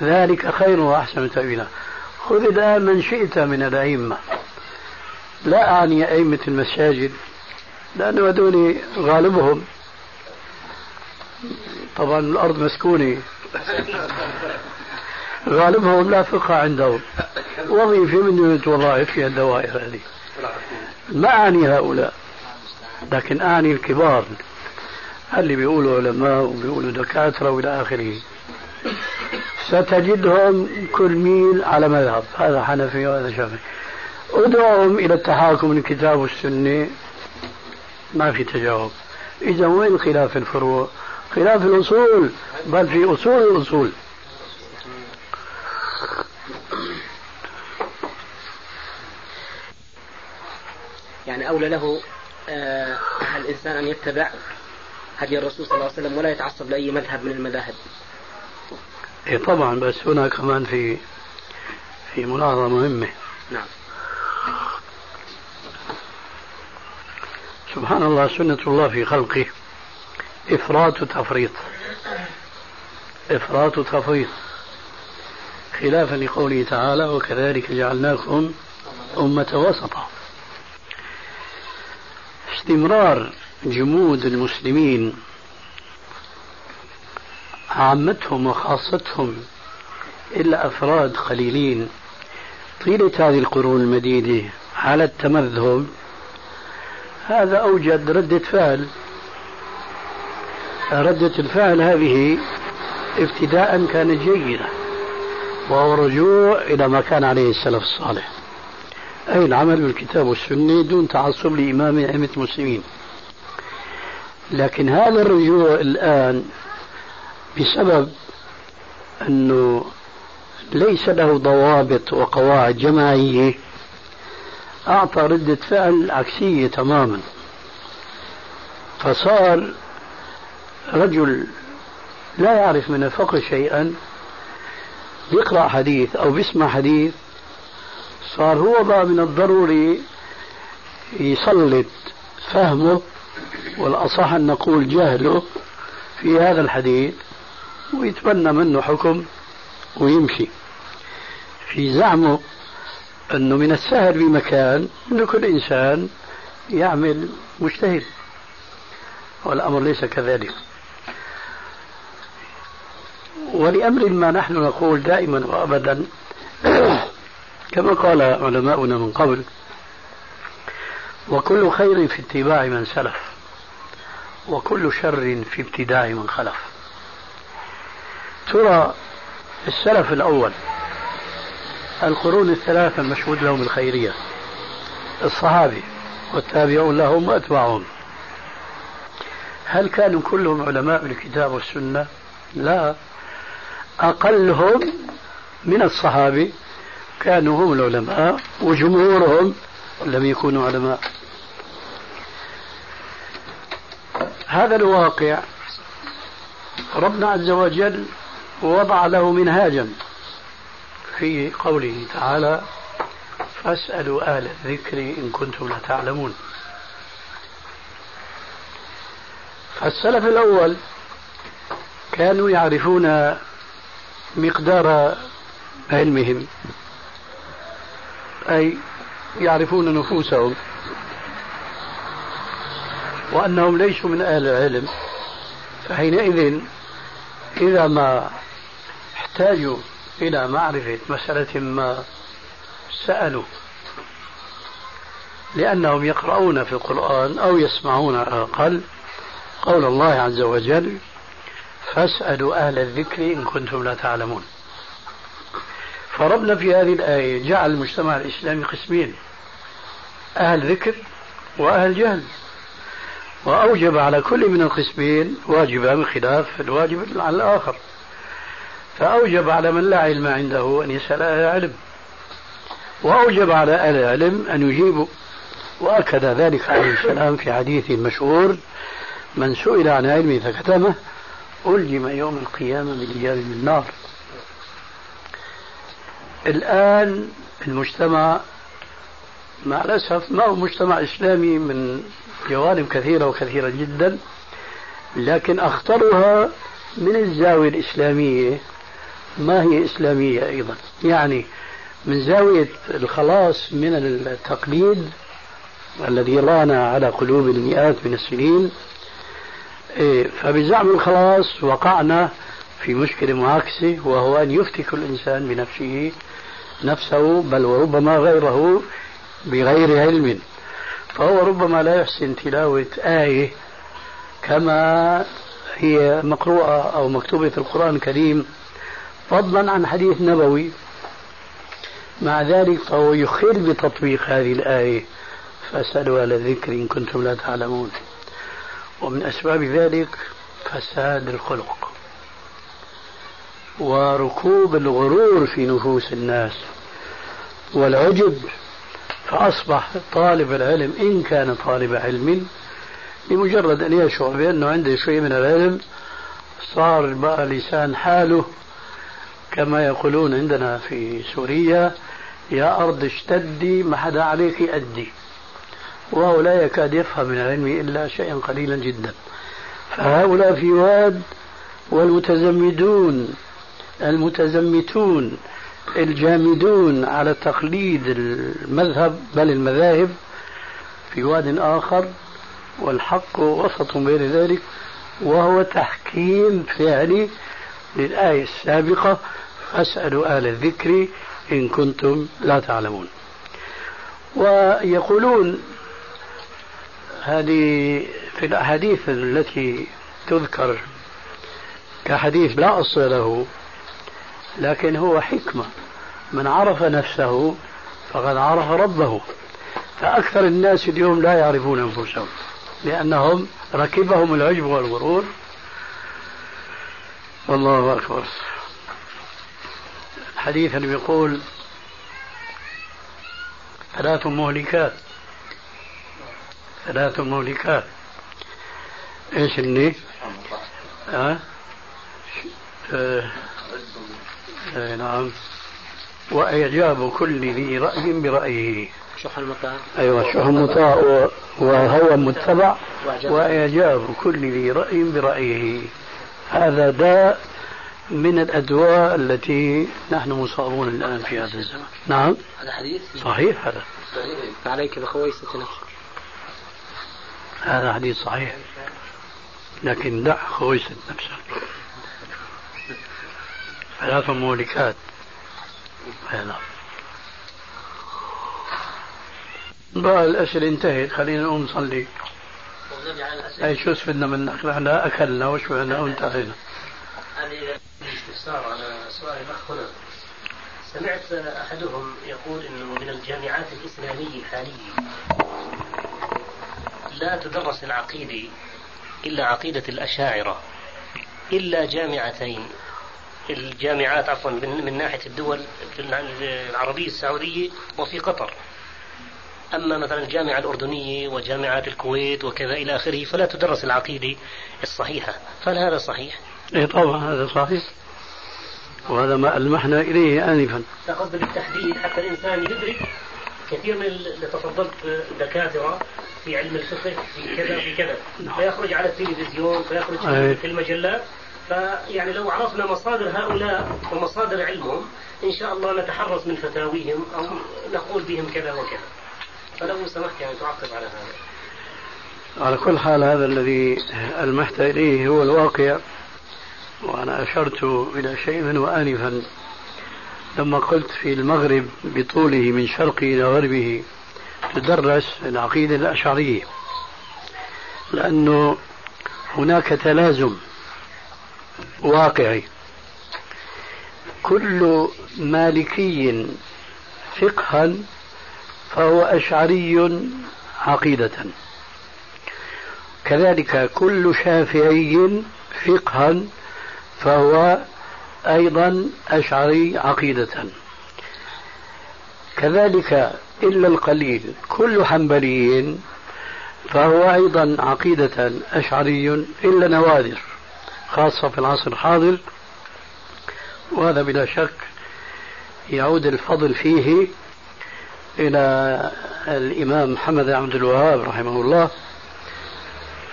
ذلك خير وأحسن تأويلا. خذ الآن من شئت من الأئمة. لا أعني أئمة المساجد. لأنه هذول غالبهم. طبعا الأرض مسكونة. غالبهم لا فقه عندهم. وظيفة من دون وظائف في الدوائر هذه. ما أعني هؤلاء. لكن أعني الكبار. اللي بيقولوا علماء وبيقولوا دكاترة وإلى آخره. ستجدهم كل ميل على مذهب. هذا حنفي وهذا شافعي. ادعوهم إلى التحاكم للكتاب والسنة ما في تجاوب. إذا وين خلاف الفروع؟ خلاف الأصول. بل في أصول الأصول. يعني أولى له آه الإنسان أن يتبع هدي الرسول صلى الله عليه وسلم ولا يتعصب لأي مذهب من المذاهب. إيه طبعا بس هنا كمان في في ملاحظة مهمة. نعم. سبحان الله سنة الله في خلقه. إفراط تفريط إفراط تفريط خلافا لقوله تعالى وكذلك جعلناكم أمة وسطا. استمرار جمود المسلمين عامتهم وخاصتهم إلا أفراد قليلين. طيلة هذه القرون المديدة على التمذهب. هذا أوجد ردة فعل. ردة الفعل هذه ابتداء كانت جيدة. وهو رجوع إلى ما كان عليه السلف الصالح. أي العمل بالكتاب والسنة دون تعصب لإمام أئمة المسلمين. لكن هذا الرجوع الآن بسبب أنه ليس له ضوابط وقواعد جماعية أعطى ردة فعل عكسية تماما. فصار رجل لا يعرف من الفقه شيئا بيقرأ حديث أو بيسمع حديث صار هو بقى من الضروري يسلط فهمه والأصح أن نقول جهله في هذا الحديث ويتبنى منه حكم ويمشي. في زعمه أنه من السهل بمكان أن كل إنسان يعمل مجتهد والأمر ليس كذلك. ولأمر ما نحن نقول دائما وأبدا (clears throat) كما قال علماؤنا من قبل وكل خير في اتباع من سلف وكل شر في ابتداع من خلف. ترى السلف الأول القرون الثلاثة المشهود لهم الخيرية الصحابة والتابعون لهم وأتباعهم. هل كانوا كلهم علماء الكتاب والسنة؟ لا. أقلهم من الصحابة. كانوا هم العلماء وجمهورهم لم يكونوا علماء. هذا الواقع ربنا عز وجل وضع له منهاجا في قوله تعالى فاسألوا أهل الذكر إن كنتم لا تعلمون. فالسلف الأول كانوا يعرفون مقدار علمهم. أي يعرفون نفوسهم. وأنهم ليسوا من أهل العلم. فحينئذ إذا ما احتاجوا إلى معرفة مسألة ما سألوا. لأنهم يقرؤون في القرآن أو يسمعون على الأقل قول الله عز وجل فاسألوا أهل الذكر إن كنتم لا تعلمون. فربنا في هذه الآية جعل المجتمع الإسلامي قسمين أهل ذكر وأهل جهل. وأوجب على كل من القسمين واجبا بخلاف الواجب على الآخر. فأوجب على من لا علم عنده أن يسأل أهل العلم. وأوجب على أهل العلم أن يجيبوا. وأكد ذلك عليه السلام في حديثه المشهور من سئل عن علمه فكتمه ألجم يوم القيامة بلجام النار. الآن المجتمع مع الأسف ما هو مجتمع إسلامي من جوانب كثيرة وكثيرة جدا لكن أخطرها من الزاوية الإسلامية. ما هي إسلامية أيضا؟ يعني من زاوية الخلاص من التقليد الذي رانا على قلوب المئات من السنين فبزعم الخلاص وقعنا في مشكلة معاكسة وهو أن يفتي كل إنسان بنفسه نفسه بل وربما غيره بغير علم. فهو ربما لا يحسن تلاوة آية كما هي مقروءة أو مكتوبة في القرآن الكريم فضلا عن حديث نبوي. مع ذلك فهو يخل بتطبيق هذه الآية. فأسألوا أهل الذكر إن كنتم لا تعلمون. ومن أسباب ذلك فساد الخلق وركوب الغرور في نفوس الناس والعجب فأصبح طالب العلم إن كان طالب علم بمجرد أن يشعر بأنه عنده شيء من العلم صار بقى لسان حاله كما يقولون عندنا في سوريا يا أرض اشتدي ما حدا عليك أدي وهو لا يكاد يفهم من العلم إلا شيئا قليلا جدا. فهؤلاء في واد والمتزمدون المتزمتون الجامدون على تقليد المذهب بل المذاهب في واد آخر والحق وسط بين ذلك وهو تحكيم فعلي للآية السابقة فاسألوا أهل الذكر إن كنتم لا تعلمون. ويقولون هذه في الأحاديث التي تذكر كحديث لا أصل له لكن هو حكمة. من عرف نفسه فقد عرف ربه. فأكثر الناس اليوم لا يعرفون أنفسهم لأنهم ركبهم العجب والغرور. والله أكبر. الحديث اللي بيقول ثلاث مهلكات. ثلاث مهلكات إيش اللي؟ أه؟ أه آه نعم. وإعجاب كل ذي رأي برأيه. شح المطاع. أيوة شح المطاع وهو متبع. وإعجاب. كل ذي رأي برأيه. هذا داء من الأدواء التي نحن مصابون الآن في هذا الزمن. نعم. هذا حديث؟ صحيح هذا. عليك بخويسة نفسك هذا حديث صحيح. لكن دع خويسة نفسك ثلاث مهلكات. نعم. بقى الأسئلة انتهت. خلينا نقوم نصلي. أي شو استفدنا منك نحن أكلنا وشبعنا وانتهينا. استفسار على سؤال الأخ هنا سمعت أحدهم يقول أنه من الجامعات الإسلامية حاليا لا تدرس العقيدة إلا عقيدة الأشاعرة إلا جامعتين الجامعات عفوا من ناحية الدول العربية السعودية وفي قطر. أما مثلا الجامعة الأردنية وجامعات الكويت وكذا إلى آخره فلا تدرس العقيدة الصحيحة. فهل هذا صحيح؟ إيه طبعا هذا صحيح. وهذا ما ألمحنا إليه آنفا. قصد بالتحديد حتى الإنسان يدرك. كثير من اللي تفضلت دكاترة في علم الفقه في كذا في كذا. نعم. فيخرج على التلفزيون فيخرج في المجلات. فيعني لو عرفنا مصادر هؤلاء ومصادر علمهم إن شاء الله نتحرص من فتاويهم أو نقول بهم كذا وكذا. فلو سمحت يعني تعقب على هذا. على كل حال هذا الذي ألمحت إليه هو الواقع وأنا أشرت إلى شيء منه آنفا. لما قلت في المغرب بطوله من شرقه إلى غربه تدرس العقيدة الأشعرية لأنه هناك تلازم واقعي. كل مالكي فقها فهو أشعري عقيدة. كذلك كل شافعي فقها فهو أيضا أشعري عقيدة. كذلك إلا القليل. كل حنبلي فهو أيضا عقيدة أشعري إلا نوادر خاصة في العصر الحاضر. وهذا بلا شك يعود الفضل فيه إلى الإمام محمد عبد الوهاب رحمه الله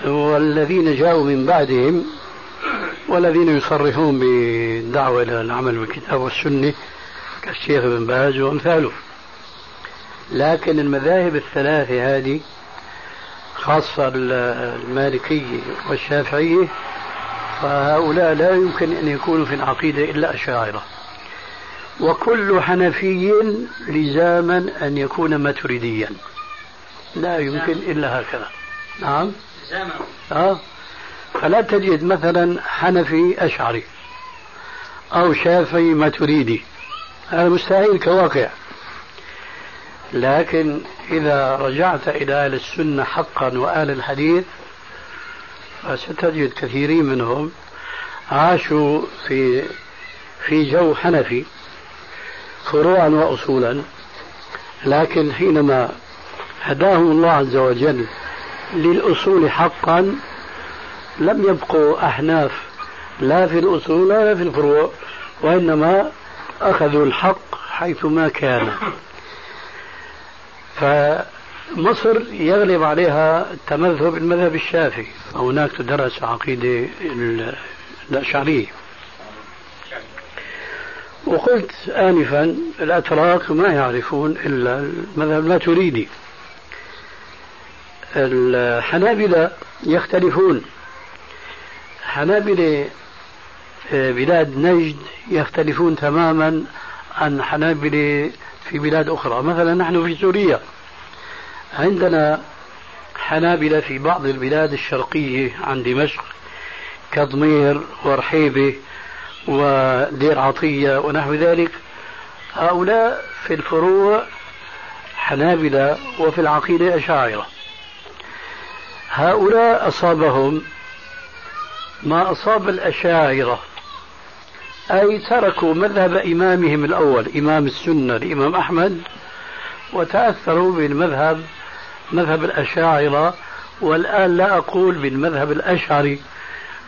والذين جاءوا من بعدهم والذين يصرحون بالدعوة إلى العمل بالكتاب والسنة كالشيخ ابن باز وأمثاله. لكن المذاهب الثلاثة هذه خاصة المالكية والشافعية فهؤلاء لا يمكن أن يكونوا في العقيدة إلا أشاعرة. وكل حنفي لزاما أن يكون ماتريديا. لا يمكن إلا هكذا. نعم؟ آه. فلا تجد مثلا حنفي أشعري أو شافعي ماتريدي. هذا مستحيل كواقع. لكن إذا رجعت إلى أهل السنة حقا وأهل الحديث فستجد كثيرين منهم عاشوا في في جو حنفي فروعا وأصولا لكن حينما هداهم الله عز وجل للأصول حقا لم يبقوا أحناف لا في الأصول ولا في الفروع وإنما أخذوا الحق حيثما كان. فمصر يغلب عليها التمذهب المذهب الشافعي. هناك تدرس عقيدة الأشعرية. وقلت آنفا الأتراك ما يعرفون إلا المذهب الماتريدي الحنابلة يختلفون. حنابلة بلاد نجد يختلفون تماما عن حنابلة في بلاد أخرى. مثلا نحن في سوريا. عندنا حنابلة في بعض البلاد الشرقية عن دمشق كضمير ورحيبة ودير عطية ونحو ذلك. هؤلاء في الفروع حنابلة وفي العقيدة أشاعرة. هؤلاء أصابهم ما أصاب الأشاعرة أي تركوا مذهب إمامهم الأول إمام السنة الإمام أحمد وتأثروا بالمذهب مذهب الأشاعرة والآن لا أقول بالمذهب الأشعري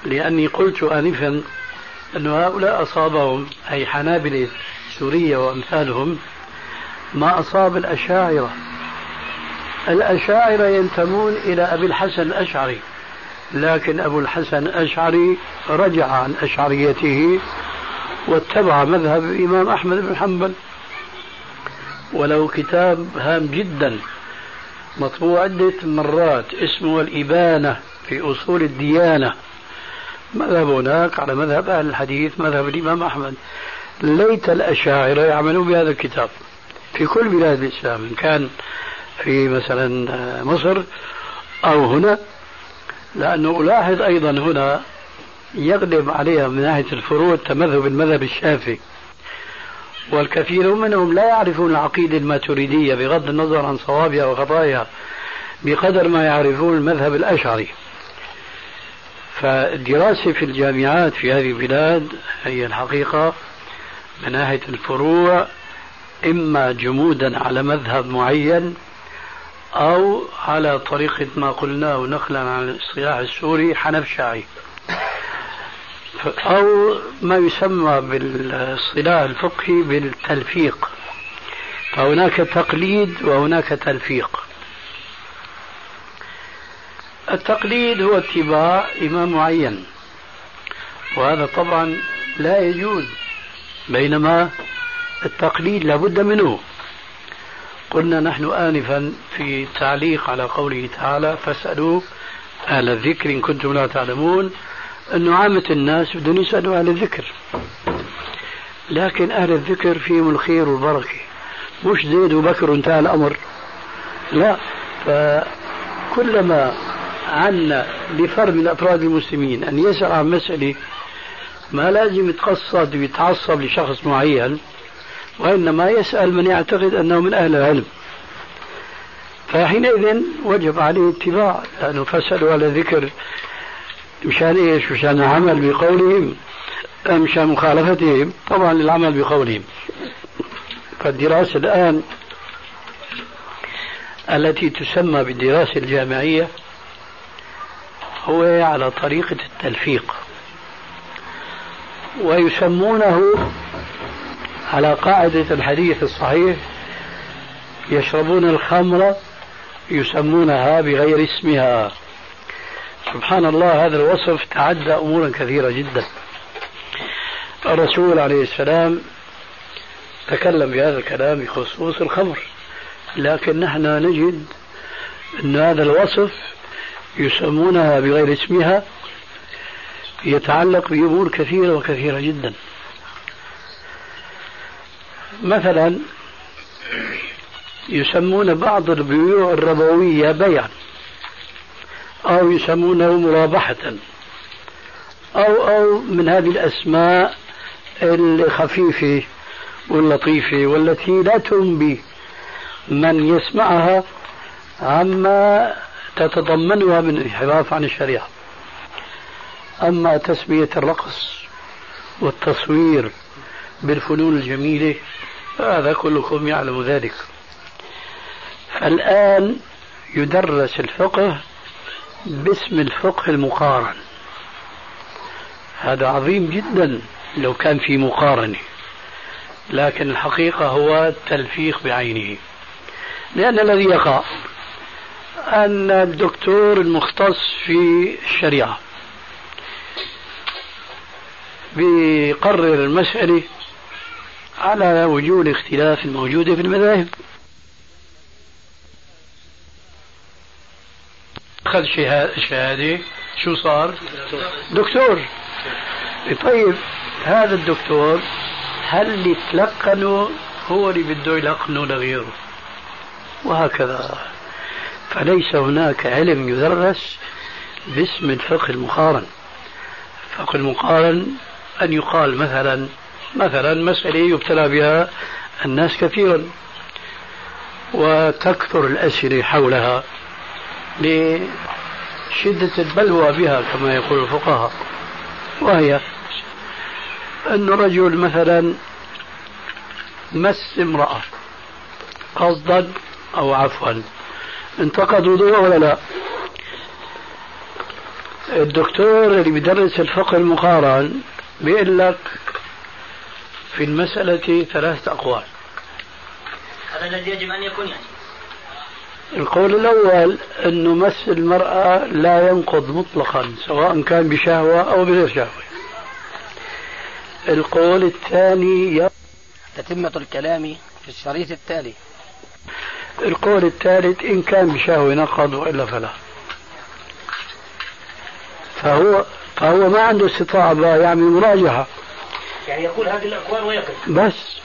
لأني قلت آنفا أن هؤلاء أصابهم أي حنابلة سوريا وأمثالهم ما أصاب الأشاعرة. الأشاعرة ينتمون إلى أبي الحسن الأشعري لكن أبو الحسن الأشعري رجع عن أشعريته واتبع مذهب الإمام أحمد بن حنبل. ولو كتاب هام جدا مطبوع عدة مرات اسمه الإبانة في أصول الديانة. مذهب هناك على مذهب أهل الحديث مذهب الإمام أحمد. ليت الأشاعرة يعملون بهذا الكتاب. في كل بلاد الإسلام إن كان في مثلا مصر أو هنا. لأنه ألاحظ أيضا هنا يغلب عليها من ناحية الفروع التمذهب المذهب الشافعي. والكثير منهم لا يعرفون العقيدة الماتريدية بغض النظر عن صوابها وخطاياها بقدر ما يعرفون المذهب الأشعري. فالدراسة في الجامعات في هذه البلاد هي الحقيقة من ناحية الفروع إما جمودا على مذهب معين أو على طريقة ما قلناه نقلا عن الاصطلاح السوري حنف شاعي أو ما يسمى بالاصطلاح الفقهي بالتلفيق. فهناك تقليد وهناك تلفيق. التقليد هو اتباع إمام معين وهذا طبعا لا يجوز بينما التقليد لابد منه. قلنا نحن آنفا في تعليق على قوله تعالى فاسألوا أهل الذكر إن كنتم لا تعلمون أنه عامة الناس بدهم يسألوا أهل الذكر. لكن أهل الذكر فيهم الخير والبركة. مش زيد وبكر وانتهى الأمر. لا فكلما عنا لفرد من أفراد المسلمين أن يسأل عن مسألة ما لازم يتقصد ويتعصب لشخص معين وإنما يسأل من يعتقد أنه من أهل العلم. فحينئذ وجب عليه اتباع لأنه فسألوا على ذكر مشان إيش؟ مشان العمل بقولهم مشان مخالفتهم؟ طبعا العمل بقولهم. فالدراسة الآن التي تسمى بالدراسة الجامعية هو على طريقة التلفيق ويسمونه على قاعدة الحديث الصحيح يشربون الخمر يسمونها بغير اسمها. سبحان الله هذا الوصف تعدى أمورا كثيرة جدا. الرسول عليه السلام تكلم بهذا الكلام بخصوص الخمر. لكن نحن نجد أن هذا الوصف يسمونها بغير اسمها يتعلق بأمور كثيرة وكثيرة جدا. مثلا يسمون بعض البيوع الربوية بيعا. أو يسمونه مرابحة. أو أو من هذه الأسماء الخفيفة واللطيفة والتي لا تنبي من يسمعها عما تتضمنها من انحراف عن الشريعة. أما تسمية الرقص والتصوير بالفنون الجميلة هذا كلكم يعلم ذلك. الآن يدرس الفقه باسم الفقه المقارن. هذا عظيم جدا لو كان في مقارنة. لكن الحقيقة هو التلفيق بعينه. لأن الذي يقع أن الدكتور المختص في الشريعة بيقرر المسألة على وجوه الاختلاف الموجودة في المذاهب. أخذ شهادة؟ شو صار؟ دكتور طيب هذا الدكتور هل اللي تلقنه هو اللي بده يلقنه لغيره؟ وهكذا. فليس هناك علم يدرس باسم الفقه المقارن. الفقه المقارن أن يقال مثلا مثلا مسألة يبتلى بها الناس كثيرا. وتكثر الأسئلة حولها. لشدة البلوى بها كما يقول الفقهاء وهي أن رجل مثلا مس امرأة قصدا أو عفوا انتقد وضوءه ولا لا؟ الدكتور اللي بيدرس الفقه المقارن بيقول لك في المسألة ثلاثة أقوال. هذا الذي يجب أن يكون يعني. القول الأول أنه مس المرأة لا ينقض مطلقا سواء كان بشهوة أو بغير شهوة. القول الثاني تتمة الكلام في الشريط التالي. القول الثالث إن كان بشهوة نقض وإلا فلا. فهو فهو ما عنده استطاعة يعمل مراجعة. يعني يقول هذه الأقوال ويقف. بس.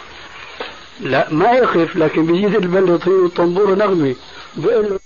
لا ما يقف لكن بيزيد البلطي والطنبور نغمي. بيقول له